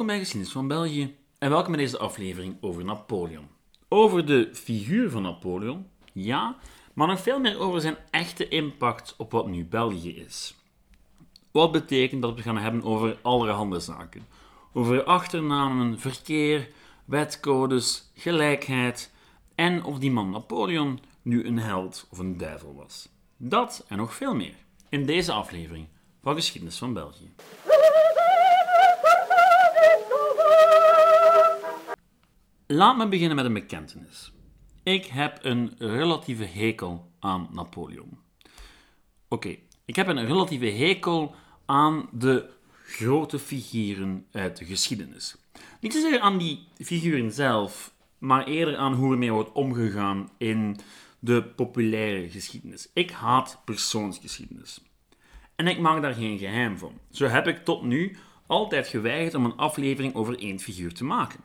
Welkom bij Geschiedenis van België en welkom bij deze aflevering over Napoleon. Over de figuur van Napoleon, ja, maar nog veel meer over zijn echte impact op wat nu België is. Wat betekent dat we gaan hebben over allerhande zaken. Over achternamen, verkeer, wetcodes, gelijkheid en of die man Napoleon nu een held of een duivel was. Dat en nog veel meer in deze aflevering van Geschiedenis van België. Laat me beginnen met een bekentenis. Ik heb een relatieve hekel aan Napoleon. Oké, ik heb een relatieve hekel aan de grote figuren uit de geschiedenis. Niet zozeer aan die figuren zelf, maar eerder aan hoe ermee wordt omgegaan in de populaire geschiedenis. Ik haat persoonsgeschiedenis. En ik maak daar geen geheim van. Zo heb ik tot nu altijd geweigerd om een aflevering over één figuur te maken.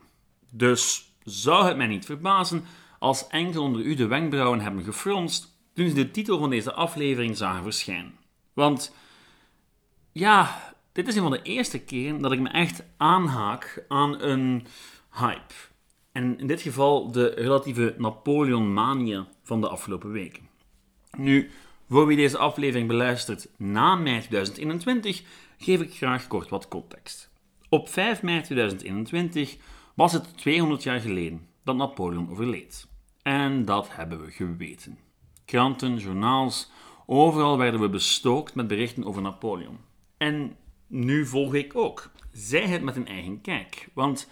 Dus zou het mij niet verbazen als enkel onder u de wenkbrauwen hebben gefronst toen ze de titel van deze aflevering zagen verschijnen. Want ja, dit is een van de eerste keren dat ik me echt aanhaak aan een hype. En in dit geval de relatieve Napoleon-mania van de afgelopen weken. Nu, voor wie deze aflevering beluistert na mei 2021, geef ik graag kort wat context. Op 5 mei 2021 was het 200 jaar geleden dat Napoleon overleed. En dat hebben we geweten. Kranten, journaals, overal werden we bestookt met berichten over Napoleon. En nu volg ik ook. Zij het met een eigen kijk. Want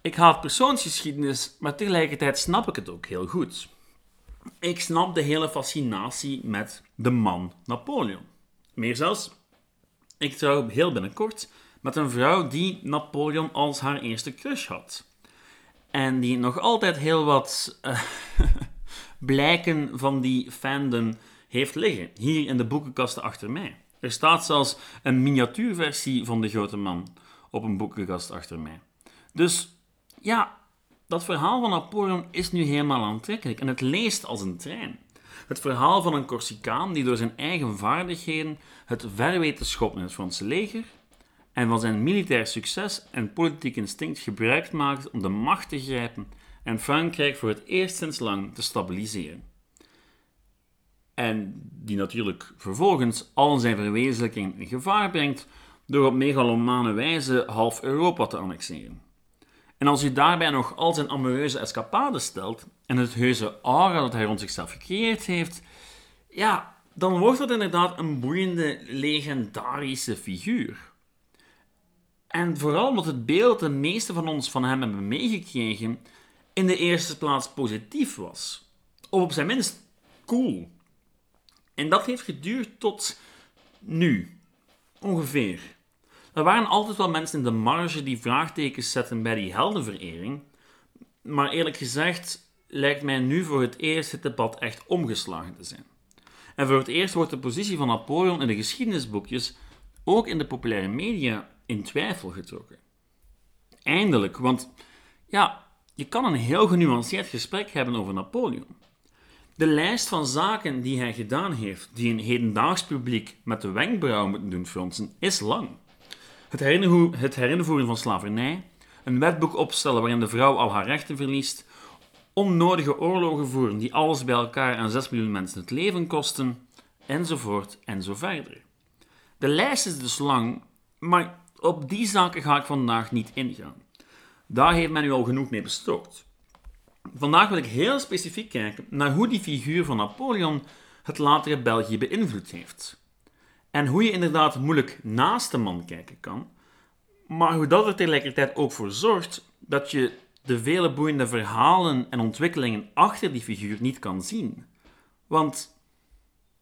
ik haat persoonsgeschiedenis, maar tegelijkertijd snap ik het ook heel goed. Ik snap de hele fascinatie met de man Napoleon. Meer zelfs, ik trouw heel binnenkort met een vrouw die Napoleon als haar eerste crush had. En die nog altijd heel wat uh, blijken van die fandom heeft liggen, hier in de boekenkasten achter mij. Er staat zelfs een miniatuurversie van de grote man op een boekenkast achter mij. Dus ja, dat verhaal van Napoleon is nu helemaal aantrekkelijk en het leest als een trein. Het verhaal van een Corsicaan die door zijn eigen vaardigheden het ver weet te schoppen in het Franse leger en van zijn militair succes en politiek instinct gebruik maakt om de macht te grijpen en Frankrijk voor het eerst sinds lang te stabiliseren. En die natuurlijk vervolgens al zijn verwezenlijking in gevaar brengt door op megalomane wijze half Europa te annexeren. En als u daarbij nog al zijn amoureuze escapades stelt en het heuse aura dat hij rond zichzelf gecreëerd heeft, ja, dan wordt dat inderdaad een boeiende, legendarische figuur. En vooral omdat het beeld dat de meeste van ons van hem hebben meegekregen in de eerste plaats positief was. Of op zijn minst cool. En dat heeft geduurd tot nu. Ongeveer. Er waren altijd wel mensen in de marge die vraagtekens zetten bij die heldenverering. Maar eerlijk gezegd lijkt mij nu voor het eerst het debat echt omgeslagen te zijn. En voor het eerst wordt de positie van Napoleon in de geschiedenisboekjes, ook in de populaire media, in twijfel getrokken. Eindelijk, want ja, je kan een heel genuanceerd gesprek hebben over Napoleon. De lijst van zaken die hij gedaan heeft, die een hedendaags publiek met de wenkbrauwen moeten doen fronsen, is lang. Het, het herinvoeren van slavernij, een wetboek opstellen waarin de vrouw al haar rechten verliest, onnodige oorlogen voeren die alles bij elkaar aan 6 miljoen mensen het leven kosten, enzovoort en zo verder. De lijst is dus lang, maar op die zaken ga ik vandaag niet ingaan. Daar heeft men u al genoeg mee bestookt. Vandaag wil ik heel specifiek kijken naar hoe die figuur van Napoleon het latere België beïnvloed heeft. En hoe je inderdaad moeilijk naast de man kijken kan, maar hoe dat er tegelijkertijd ook voor zorgt dat je de vele boeiende verhalen en ontwikkelingen achter die figuur niet kan zien. Want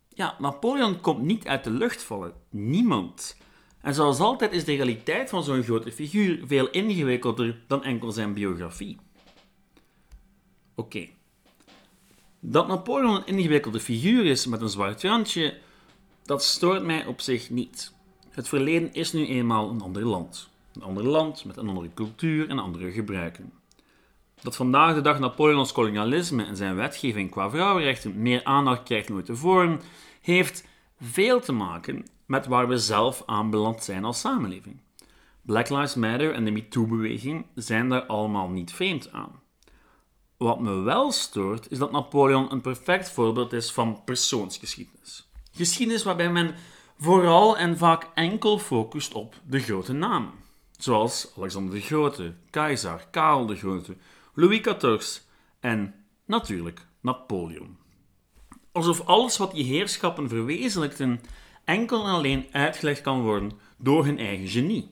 ja, Napoleon komt niet uit de lucht vallen. Niemand. En zoals altijd is de realiteit van zo'n grote figuur veel ingewikkelder dan enkel zijn biografie. Oké. Dat Napoleon een ingewikkelde figuur is met een zwart randje, dat stoort mij op zich niet. Het verleden is nu eenmaal een ander land. Een ander land met een andere cultuur en andere gebruiken. Dat vandaag de dag Napoleons kolonialisme en zijn wetgeving qua vrouwenrechten meer aandacht krijgt dan ooit tevoren, heeft veel te maken met waar we zelf aanbeland zijn als samenleving. Black Lives Matter en de MeToo-beweging zijn daar allemaal niet vreemd aan. Wat me wel stoort, is dat Napoleon een perfect voorbeeld is van persoonsgeschiedenis. Geschiedenis waarbij men vooral en vaak enkel focust op de grote namen. Zoals Alexander de Grote, Keizer, Karel de Grote, Louis XIV en natuurlijk Napoleon. Alsof alles wat die heerschappen verwezenlijkten enkel en alleen uitgelegd kan worden door hun eigen genie.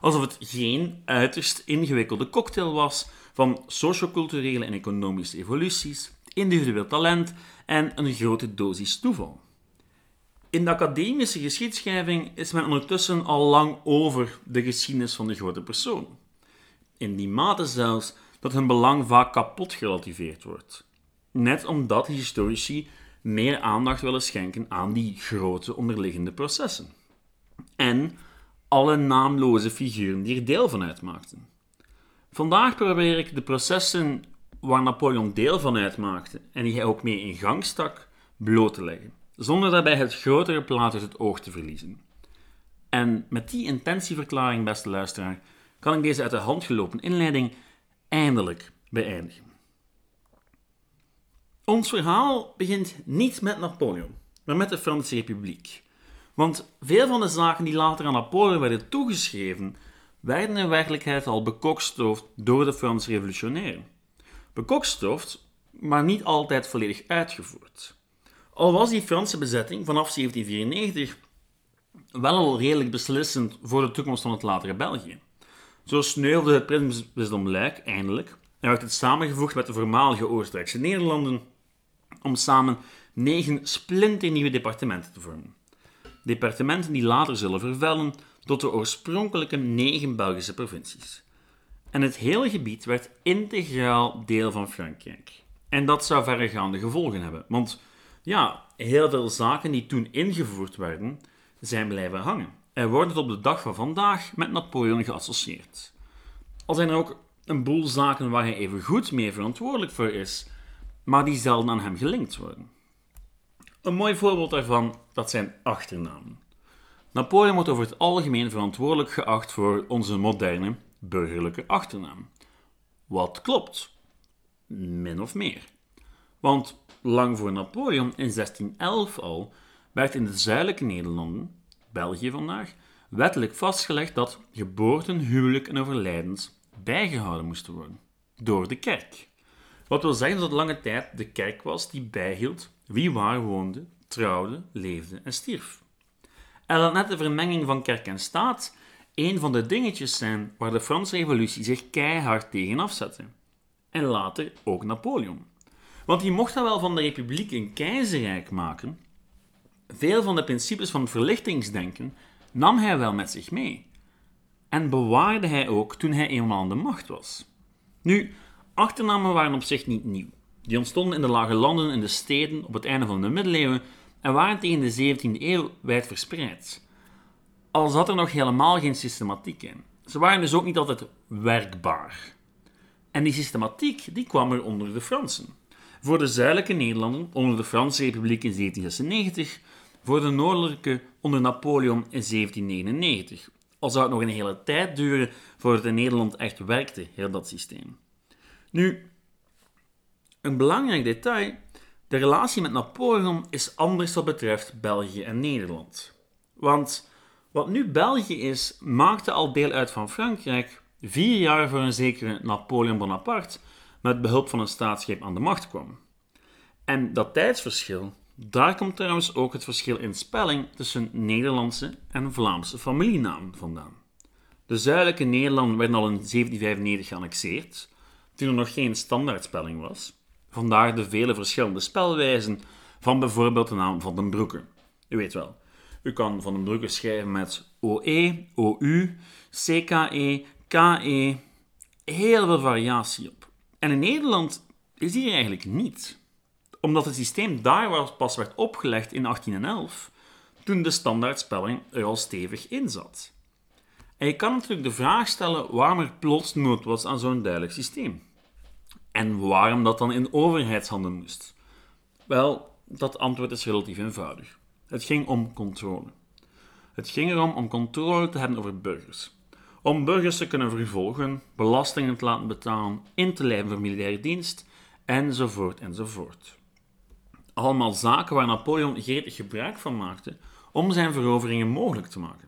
Alsof het geen uiterst ingewikkelde cocktail was van socioculturele en economische evoluties, individueel talent en een grote dosis toeval. In de academische geschiedschrijving is men ondertussen al lang over de geschiedenis van de grote persoon. In die mate zelfs dat hun belang vaak kapot gerelativeerd wordt. Net omdat historici meer aandacht willen schenken aan die grote onderliggende processen. En alle naamloze figuren die er deel van uitmaakten. Vandaag probeer ik de processen waar Napoleon deel van uitmaakte en die hij ook mee in gang stak, bloot te leggen, zonder daarbij het grotere plaat uit het oog te verliezen. En met die intentieverklaring, beste luisteraar, kan ik deze uit de hand gelopen inleiding eindelijk beëindigen. Ons verhaal begint niet met Napoleon, maar met de Franse Republiek. Want veel van de zaken die later aan Napoleon werden toegeschreven, werden in werkelijkheid al bekokstoofd door de Franse revolutionairen. Bekokstoofd, maar niet altijd volledig uitgevoerd. Al was die Franse bezetting vanaf 1794 wel al redelijk beslissend voor de toekomst van het latere België. Zo sneuvelde het prinsbisdom Luik eindelijk en werd het samengevoegd met de voormalige Oostenrijkse Nederlanden om samen negen splinternieuwe departementen te vormen. Departementen die later zullen vervellen tot de oorspronkelijke negen Belgische provincies. En het hele gebied werd integraal deel van Frankrijk. En dat zou verregaande gevolgen hebben, want ja, heel veel zaken die toen ingevoerd werden, zijn blijven hangen en worden tot op de dag van vandaag met Napoleon geassocieerd. Al zijn er ook een boel zaken waar hij even goed mee verantwoordelijk voor is, maar die zelden aan hem gelinkt worden. Een mooi voorbeeld daarvan, dat zijn achternamen. Napoleon wordt over het algemeen verantwoordelijk geacht voor onze moderne burgerlijke achternaam. Wat klopt, min of meer. Want lang voor Napoleon in 1611 al werd in de zuidelijke Nederlanden, België vandaag, wettelijk vastgelegd dat geboorten, huwelijk en overlijdens bijgehouden moesten worden door de kerk. Wat wil zeggen dat het lange tijd de kerk was die bijhield wie waar woonde, trouwde, leefde en stierf. En dat net de vermenging van kerk en staat een van de dingetjes zijn waar de Franse revolutie zich keihard tegen afzette. En later ook Napoleon. Want die mocht dan wel van de republiek een keizerrijk maken. Veel van de principes van verlichtingsdenken nam hij wel met zich mee. En bewaarde hij ook toen hij eenmaal aan de macht was. Nu, achternamen waren op zich niet nieuw. Die ontstonden in de lage landen en de steden op het einde van de middeleeuwen en waren tegen de 17e eeuw wijd verspreid. Al zat er nog helemaal geen systematiek in. Ze waren dus ook niet altijd werkbaar. En die systematiek die kwam er onder de Fransen. Voor de zuidelijke Nederlanden onder de Franse Republiek in 1796, voor de noordelijke onder Napoleon in 1799. Al zou het nog een hele tijd duren voordat in Nederland echt werkte, heel dat systeem. Nu, een belangrijk detail: de relatie met Napoleon is anders wat betreft België en Nederland. Want wat nu België is, maakte al deel uit van Frankrijk vier jaar voor een zekere Napoleon Bonaparte met behulp van een staatsgreep aan de macht kwam. En dat tijdsverschil, daar komt trouwens ook het verschil in spelling tussen Nederlandse en Vlaamse familienamen vandaan. De zuidelijke Nederlanden werden al in 1795 geannexeerd, toen er nog geen standaardspelling was. Vandaar de vele verschillende spelwijzen van bijvoorbeeld de naam Van den Broeke. U weet wel, u kan Van den Broeke schrijven met OE, OU, CKE, KE, heel veel variatie op. En in Nederland is die eigenlijk niet. Omdat het systeem daar pas werd opgelegd in 1811, toen de standaardspelling er al stevig in zat. En je kan natuurlijk de vraag stellen waarom er plots nood was aan zo'n duidelijk systeem. En waarom dat dan in overheidshanden moest? Wel, dat antwoord is relatief eenvoudig. Het ging om controle. Het ging erom om controle te hebben over burgers. om burgers te kunnen vervolgen, belastingen te laten betalen, in te lijven voor militaire dienst, enzovoort enzovoort. Allemaal zaken waar Napoleon gretig gebruik van maakte om zijn veroveringen mogelijk te maken.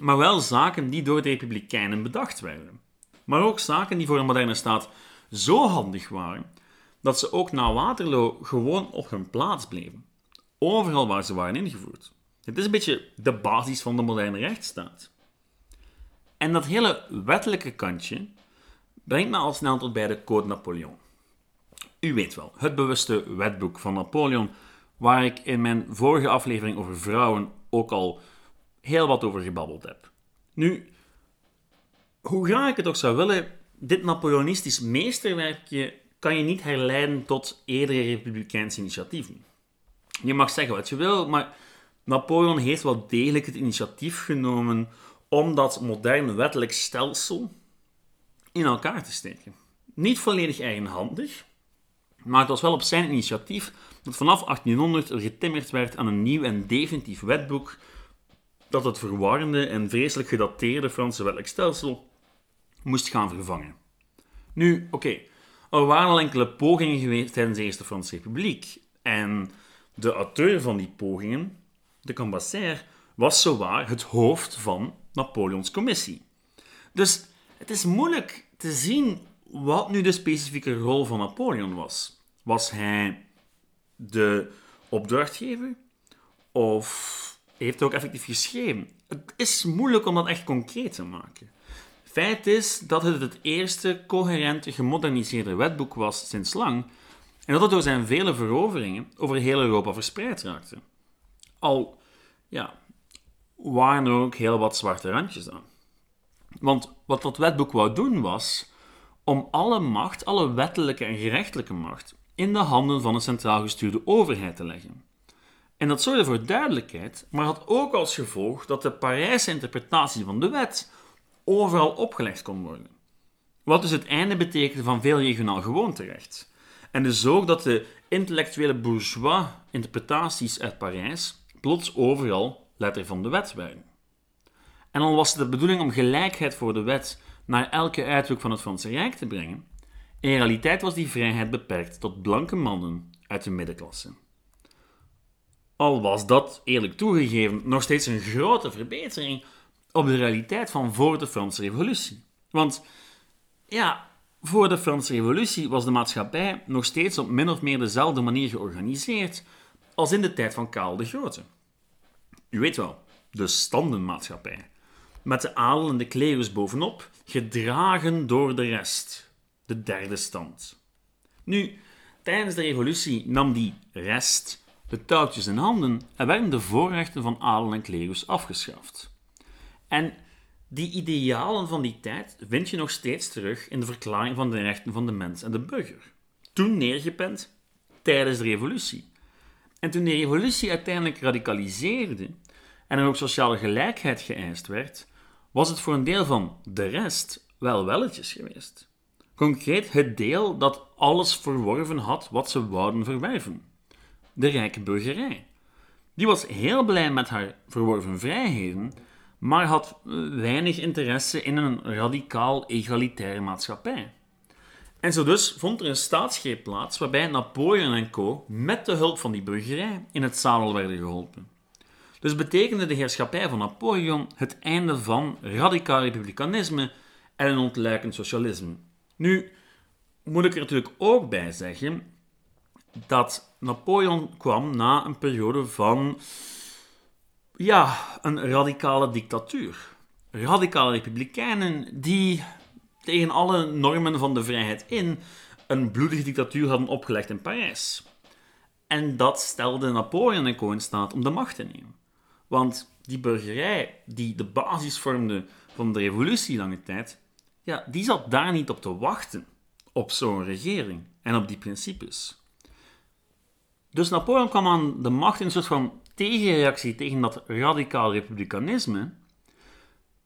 Maar wel zaken die door de Republikeinen bedacht werden. Maar ook zaken die voor een moderne staat zo handig waren dat ze ook na Waterloo gewoon op hun plaats bleven. Overal waar ze waren ingevoerd. Het is een beetje de basis van de moderne rechtsstaat. En dat hele wettelijke kantje brengt me al snel tot bij de Code Napoleon. U weet wel, het bewuste wetboek van Napoleon, waar ik in mijn vorige aflevering over vrouwen ook al heel wat over gebabbeld heb. Nu, hoe graag ik het ook zou willen, dit Napoleonistisch meesterwerkje kan je niet herleiden tot eerdere republikeinse initiatieven. Je mag zeggen wat je wil, maar Napoleon heeft wel degelijk het initiatief genomen om dat moderne wettelijk stelsel in elkaar te steken. Niet volledig eigenhandig, maar het was wel op zijn initiatief dat vanaf 1800 er getimmerd werd aan een nieuw en definitief wetboek dat het verwarrende en vreselijk gedateerde Franse wettelijk moest gaan vervangen. Nu, oké, er waren al enkele pogingen geweest tijdens de Eerste Franse Republiek en de auteur van die pogingen, de Cambassère, was zowaar het hoofd van Napoleons commissie. Dus het is moeilijk te zien wat nu de specifieke rol van Napoleon was. Was hij de opdrachtgever? Of heeft ook effectief geschreven? Het is moeilijk om dat echt concreet te maken. Feit is dat het het eerste coherente, gemoderniseerde wetboek was sinds lang en dat het door zijn vele veroveringen over heel Europa verspreid raakte. Al ja, waren er ook heel wat zwarte randjes aan. Want wat dat wetboek wou doen was om alle macht, alle wettelijke en gerechtelijke macht, in de handen van een centraal gestuurde overheid te leggen. En dat zorgde voor duidelijkheid, maar had ook als gevolg dat de Parijse interpretatie van de wet overal opgelegd kon worden. Wat dus het einde betekende van veel regionaal gewoonterecht. En dus ook dat de intellectuele bourgeois interpretaties uit Parijs plots overal letter van de wet werden. En al was het de bedoeling om gelijkheid voor de wet naar elke uithoek van het Franse Rijk te brengen, in realiteit was die vrijheid beperkt tot blanke mannen uit de middenklasse. Al was dat, eerlijk toegegeven, nog steeds een grote verbetering op de realiteit van voor de Franse Revolutie. Want ja, voor de Franse Revolutie was de maatschappij nog steeds op min of meer dezelfde manier georganiseerd als in de tijd van Karel de Grote. U weet wel, de standenmaatschappij. Met de adel en de klerus bovenop, gedragen door de rest, de derde stand. Nu, tijdens de revolutie nam die rest de touwtjes in handen en werden de voorrechten van adel en klerus afgeschaft. En die idealen van die tijd vind je nog steeds terug in de verklaring van de rechten van de mens en de burger. Toen neergepend tijdens de revolutie. En toen de revolutie uiteindelijk radicaliseerde en er ook sociale gelijkheid geëist werd, was het voor een deel van de rest wel welletjes geweest. Concreet het deel dat alles verworven had wat ze wouden verwerven. De rijke burgerij. Die was heel blij met haar verworven vrijheden, maar had weinig interesse in een radicaal egalitaire maatschappij. En zo dus vond er een staatsgreep plaats waarbij Napoleon en co. met de hulp van die burgerij in het zadel werden geholpen. Dus betekende de heerschappij van Napoleon het einde van radicaal republikeinisme en een ontluikend socialisme. Nu moet ik er natuurlijk ook bij zeggen dat Napoleon kwam na een periode van ja, een radicale dictatuur. Radicale republikeinen die tegen alle normen van de vrijheid in een bloedige dictatuur hadden opgelegd in Parijs. En dat stelde Napoleon en co in staat om de macht te nemen. Want die burgerij, die de basis vormde van de revolutie lange tijd, ja, die zat daar niet op te wachten, op zo'n regering en op die principes. Dus Napoleon kwam aan de macht in een soort van tegenreactie tegen dat radicaal republikeinisme,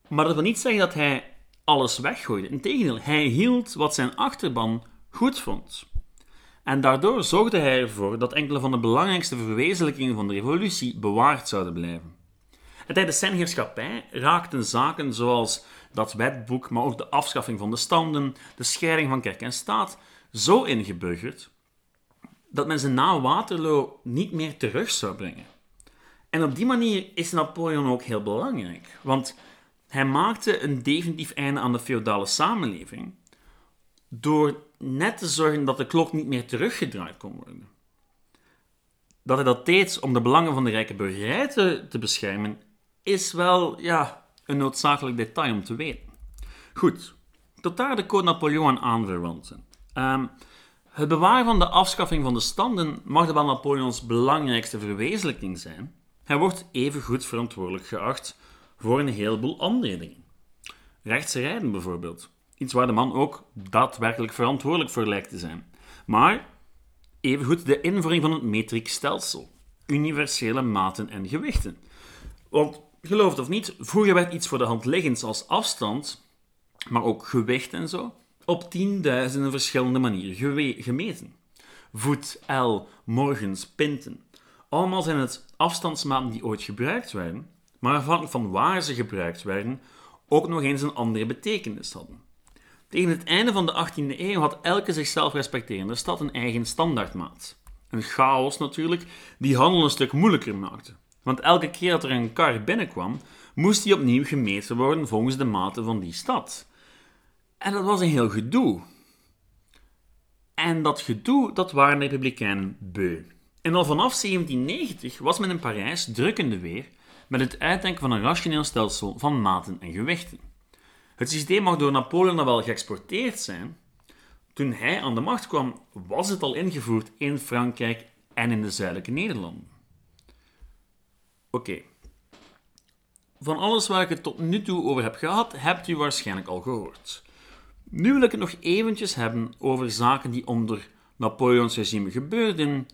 maar dat wil niet zeggen dat hij alles weggooide. Integendeel, hij hield wat zijn achterban goed vond. En daardoor zorgde hij ervoor dat enkele van de belangrijkste verwezenlijkingen van de revolutie bewaard zouden blijven. En tijdens zijn heerschappij raakten zaken zoals dat wetboek, maar ook de afschaffing van de standen, de scheiding van kerk en staat, zo ingeburgerd dat men ze na Waterloo niet meer terug zou brengen. En op die manier is Napoleon ook heel belangrijk, want hij maakte een definitief einde aan de feodale samenleving door net te zorgen dat de klok niet meer teruggedraaid kon worden. Dat hij dat deed om de belangen van de rijke burgerij te, beschermen, is wel ja, een noodzakelijk detail om te weten. Goed, tot daar de Code Napoleon aanverwanten. Um, het bewaren van de afschaffing van de standen mag wel Napoleons belangrijkste verwezenlijking zijn. Hij wordt evengoed verantwoordelijk geacht voor een heleboel andere dingen. Rechtse rijden bijvoorbeeld. Iets waar de man ook daadwerkelijk verantwoordelijk voor lijkt te zijn. Maar evengoed de invoering van het metriekstelsel. Universele maten en gewichten. Want, geloof het of niet, vroeger werd iets voor de hand liggends als afstand, maar ook gewicht en zo, op tienduizenden verschillende manieren gemeten. Voet, el, morgens, pinten. Allemaal zijn het afstandsmaten die ooit gebruikt werden, maar afhankelijk van waar ze gebruikt werden, ook nog eens een andere betekenis hadden. Tegen het einde van de 18e eeuw had elke zichzelf respecterende stad een eigen standaardmaat. Een chaos natuurlijk, die handel een stuk moeilijker maakte. Want elke keer dat er een kar binnenkwam, moest die opnieuw gemeten worden volgens de maten van die stad. En dat was een heel gedoe. En dat gedoe, dat waren de republikeinen beu. En al vanaf 1790 was men in Parijs drukkende weer met het uitdenken van een rationeel stelsel van maten en gewichten. Het systeem mag door Napoleon dan wel geëxporteerd zijn. Toen hij aan de macht kwam, was het al ingevoerd in Frankrijk en in de zuidelijke Nederlanden. Oké. Van alles waar ik het tot nu toe over heb gehad, hebt u waarschijnlijk al gehoord. Nu wil ik het nog eventjes hebben over zaken die onder Napoleons regime gebeurden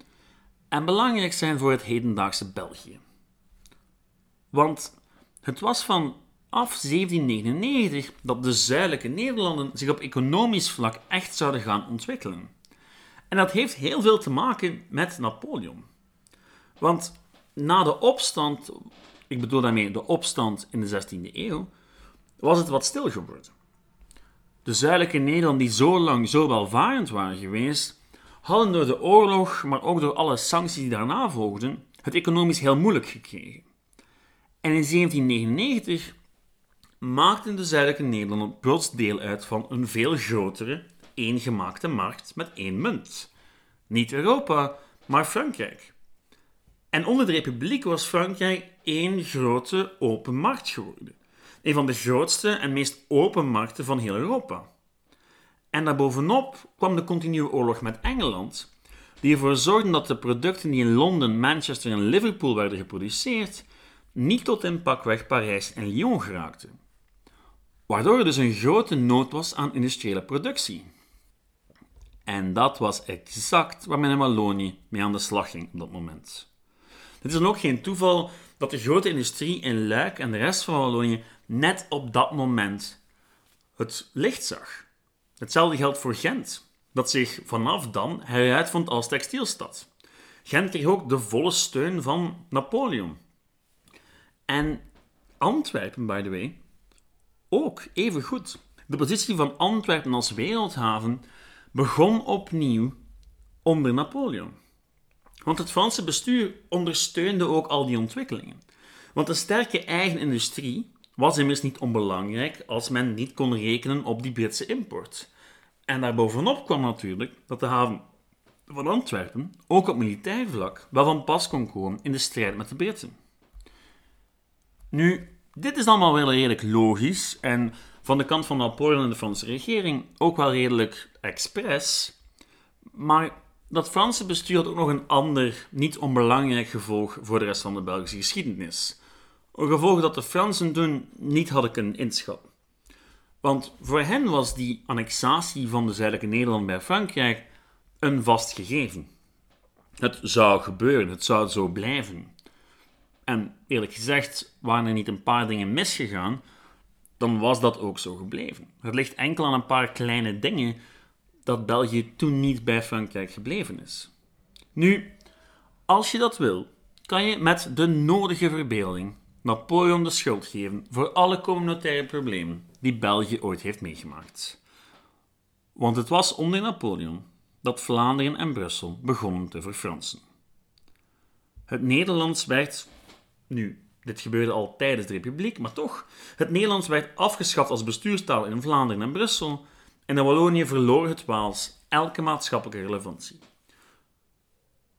en belangrijk zijn voor het hedendaagse België. Want het was vanaf 1799 dat de zuidelijke Nederlanden zich op economisch vlak echt zouden gaan ontwikkelen. En dat heeft heel veel te maken met Napoleon. Want na de opstand, ik bedoel daarmee de opstand in de 16e eeuw, was het wat stil geworden. De zuidelijke Nederlanden, die zo lang zo welvarend waren geweest, hadden door de oorlog, maar ook door alle sancties die daarna volgden, het economisch heel moeilijk gekregen. En in 1799 maakten de zuidelijke Nederlanden plots deel uit van een veel grotere, eengemaakte markt met één munt. Niet Europa, maar Frankrijk. En onder de Republiek was Frankrijk één grote open markt geworden een van de grootste en meest open markten van heel Europa. En daarbovenop kwam de continue oorlog met Engeland, die ervoor zorgde dat de producten die in Londen, Manchester en Liverpool werden geproduceerd, niet tot in pakweg Parijs en Lyon geraakten. Waardoor er dus een grote nood was aan industriële productie. En dat was exact waar men in Wallonië mee aan de slag ging op dat moment. Het is dan ook geen toeval dat de grote industrie in Luik en de rest van Wallonië net op dat moment het licht zag. Hetzelfde geldt voor Gent, dat zich vanaf dan heruitvond als textielstad. Gent kreeg ook de volle steun van Napoleon. En Antwerpen, by the way, ook even goed. De positie van Antwerpen als wereldhaven begon opnieuw onder Napoleon. Want het Franse bestuur ondersteunde ook al die ontwikkelingen. Want een sterke eigen industrie was immers niet onbelangrijk als men niet kon rekenen op die Britse import. En daarbovenop kwam natuurlijk dat de haven van Antwerpen ook op militair vlak wel van pas kon komen in de strijd met de Britten. Nu, dit is allemaal wel redelijk logisch en van de kant van Napoleon en de Franse regering ook wel redelijk expres, maar dat Franse bestuur had ook nog een ander, niet onbelangrijk gevolg voor de rest van de Belgische geschiedenis. Een gevolg dat de Fransen toen niet hadden kunnen inschatten. Want voor hen was die annexatie van de zuidelijke Nederland bij Frankrijk een vast gegeven. Het zou gebeuren, het zou zo blijven. En eerlijk gezegd, waren er niet een paar dingen misgegaan, dan was dat ook zo gebleven. Het ligt enkel aan een paar kleine dingen dat België toen niet bij Frankrijk gebleven is. Nu, als je dat wil, kan je met de nodige verbeelding Napoleon de schuld geven voor alle communautaire problemen die België ooit heeft meegemaakt. Want het was onder Napoleon dat Vlaanderen en Brussel begonnen te verfransen. Het Nederlands werd, nu, dit gebeurde al tijdens de Republiek, maar toch, het Nederlands werd afgeschaft als bestuurstaal in Vlaanderen en Brussel en in Wallonië verloor het Waals elke maatschappelijke relevantie.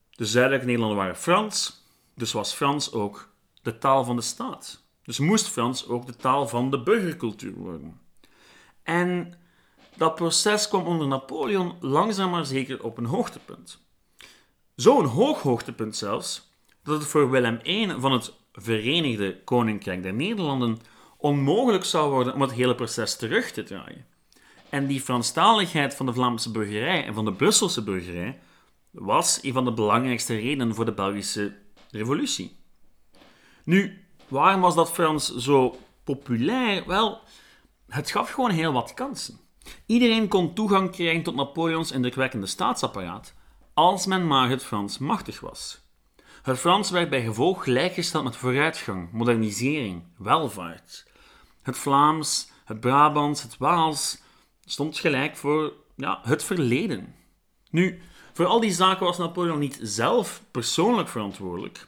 De zuidelijke Nederlanden waren Frans, dus was Frans ook de taal van de staat. Dus moest Frans ook de taal van de burgercultuur worden. En dat proces kwam onder Napoleon langzaam maar zeker op een hoogtepunt. Zo'n hoog hoogtepunt zelfs, dat het voor Willem I van het Verenigde Koninkrijk der Nederlanden onmogelijk zou worden om het hele proces terug te draaien. En die Franstaligheid van de Vlaamse burgerij en van de Brusselse burgerij was een van de belangrijkste redenen voor de Belgische revolutie. Nu, waarom was dat Frans zo populair? Wel, het gaf gewoon heel wat kansen. Iedereen kon toegang krijgen tot Napoleons indrukwekkende staatsapparaat, als men maar het Frans machtig was. Het Frans werd bij gevolg gelijkgesteld met vooruitgang, modernisering, welvaart. Het Vlaams, het Brabants, het Waals stond gelijk voor ja, het verleden. Nu, voor al die zaken was Napoleon niet zelf persoonlijk verantwoordelijk,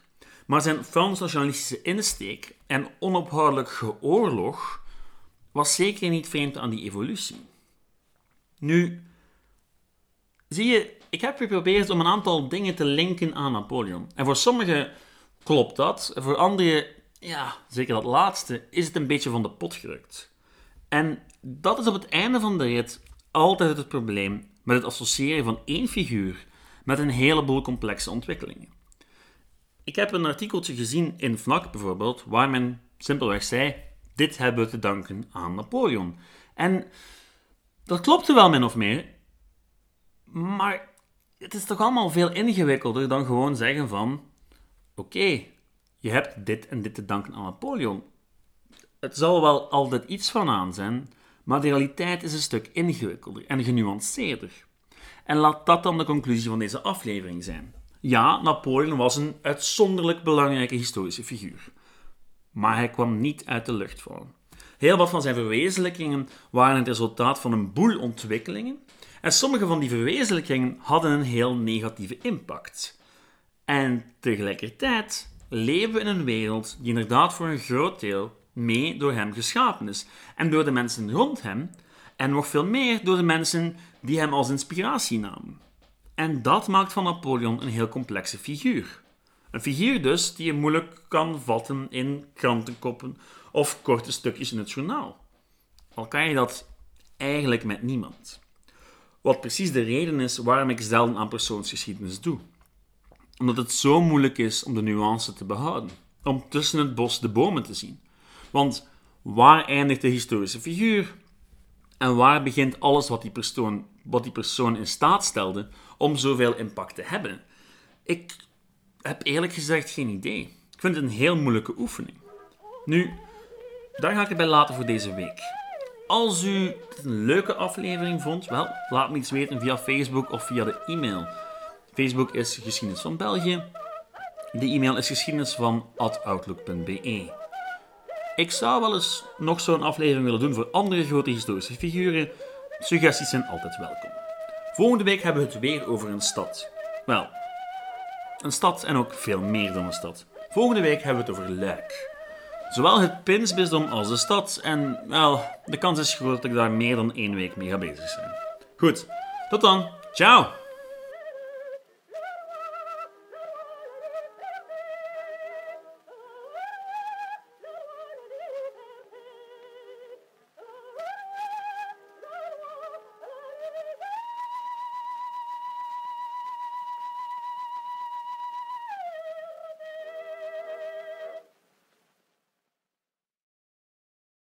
maar zijn Frans-nationalistische insteek en onophoudelijk geoorlog was zeker niet vreemd aan die evolutie. Nu, zie je, ik heb geprobeerd om een aantal dingen te linken aan Napoleon. En voor sommigen klopt dat, voor anderen, ja, zeker dat laatste, is het een beetje van de pot gerukt. En dat is op het einde van de rit altijd het probleem met het associëren van één figuur met een heleboel complexe ontwikkelingen. Ik heb een artikeltje gezien in FNAC bijvoorbeeld, waar men simpelweg zei: Dit hebben we te danken aan Napoleon. En dat klopte wel min of meer, maar het is toch allemaal veel ingewikkelder dan gewoon zeggen van oké, je hebt dit en dit te danken aan Napoleon. Het zal wel altijd iets van aan zijn, maar de realiteit is een stuk ingewikkelder en genuanceerder. En laat dat dan de conclusie van deze aflevering zijn. Ja, Napoleon was een uitzonderlijk belangrijke historische figuur. Maar hij kwam niet uit de lucht vallen. Heel wat van zijn verwezenlijkingen waren het resultaat van een boel ontwikkelingen, en sommige van die verwezenlijkingen hadden een heel negatieve impact. En tegelijkertijd leven we in een wereld die inderdaad voor een groot deel mee door hem geschapen is, en door de mensen rond hem, en nog veel meer door de mensen die hem als inspiratie namen. En dat maakt van Napoleon een heel complexe figuur. Een figuur dus die je moeilijk kan vatten in krantenkoppen of korte stukjes in het journaal. Al kan je dat eigenlijk met niemand. Wat precies de reden is waarom ik zelden aan persoonsgeschiedenis doe. Omdat het zo moeilijk is om de nuance te behouden, om tussen het bos de bomen te zien. Want waar eindigt de historische figuur? En waar begint alles wat die persoon, wat die persoon in staat stelde om zoveel impact te hebben? Ik heb eerlijk gezegd geen idee. Ik vind het een heel moeilijke oefening. Nu, daar ga ik het bij laten voor deze week. Als u het een leuke aflevering vond, wel, laat me iets weten via Facebook of via de e-mail. Facebook is Geschiedenis van België. De e-mail is geschiedenis van outlook.be. Ik zou wel eens nog zo'n aflevering willen doen voor andere grote historische figuren. Suggesties zijn altijd welkom. Volgende week hebben we het weer over een stad. Wel, een stad en ook veel meer dan een stad. Volgende week hebben we het over Luik. Zowel het Pinsbisdom als de stad. En wel, de kans is groot dat ik daar meer dan één week mee ga bezig zijn. Goed, tot dan. Ciao!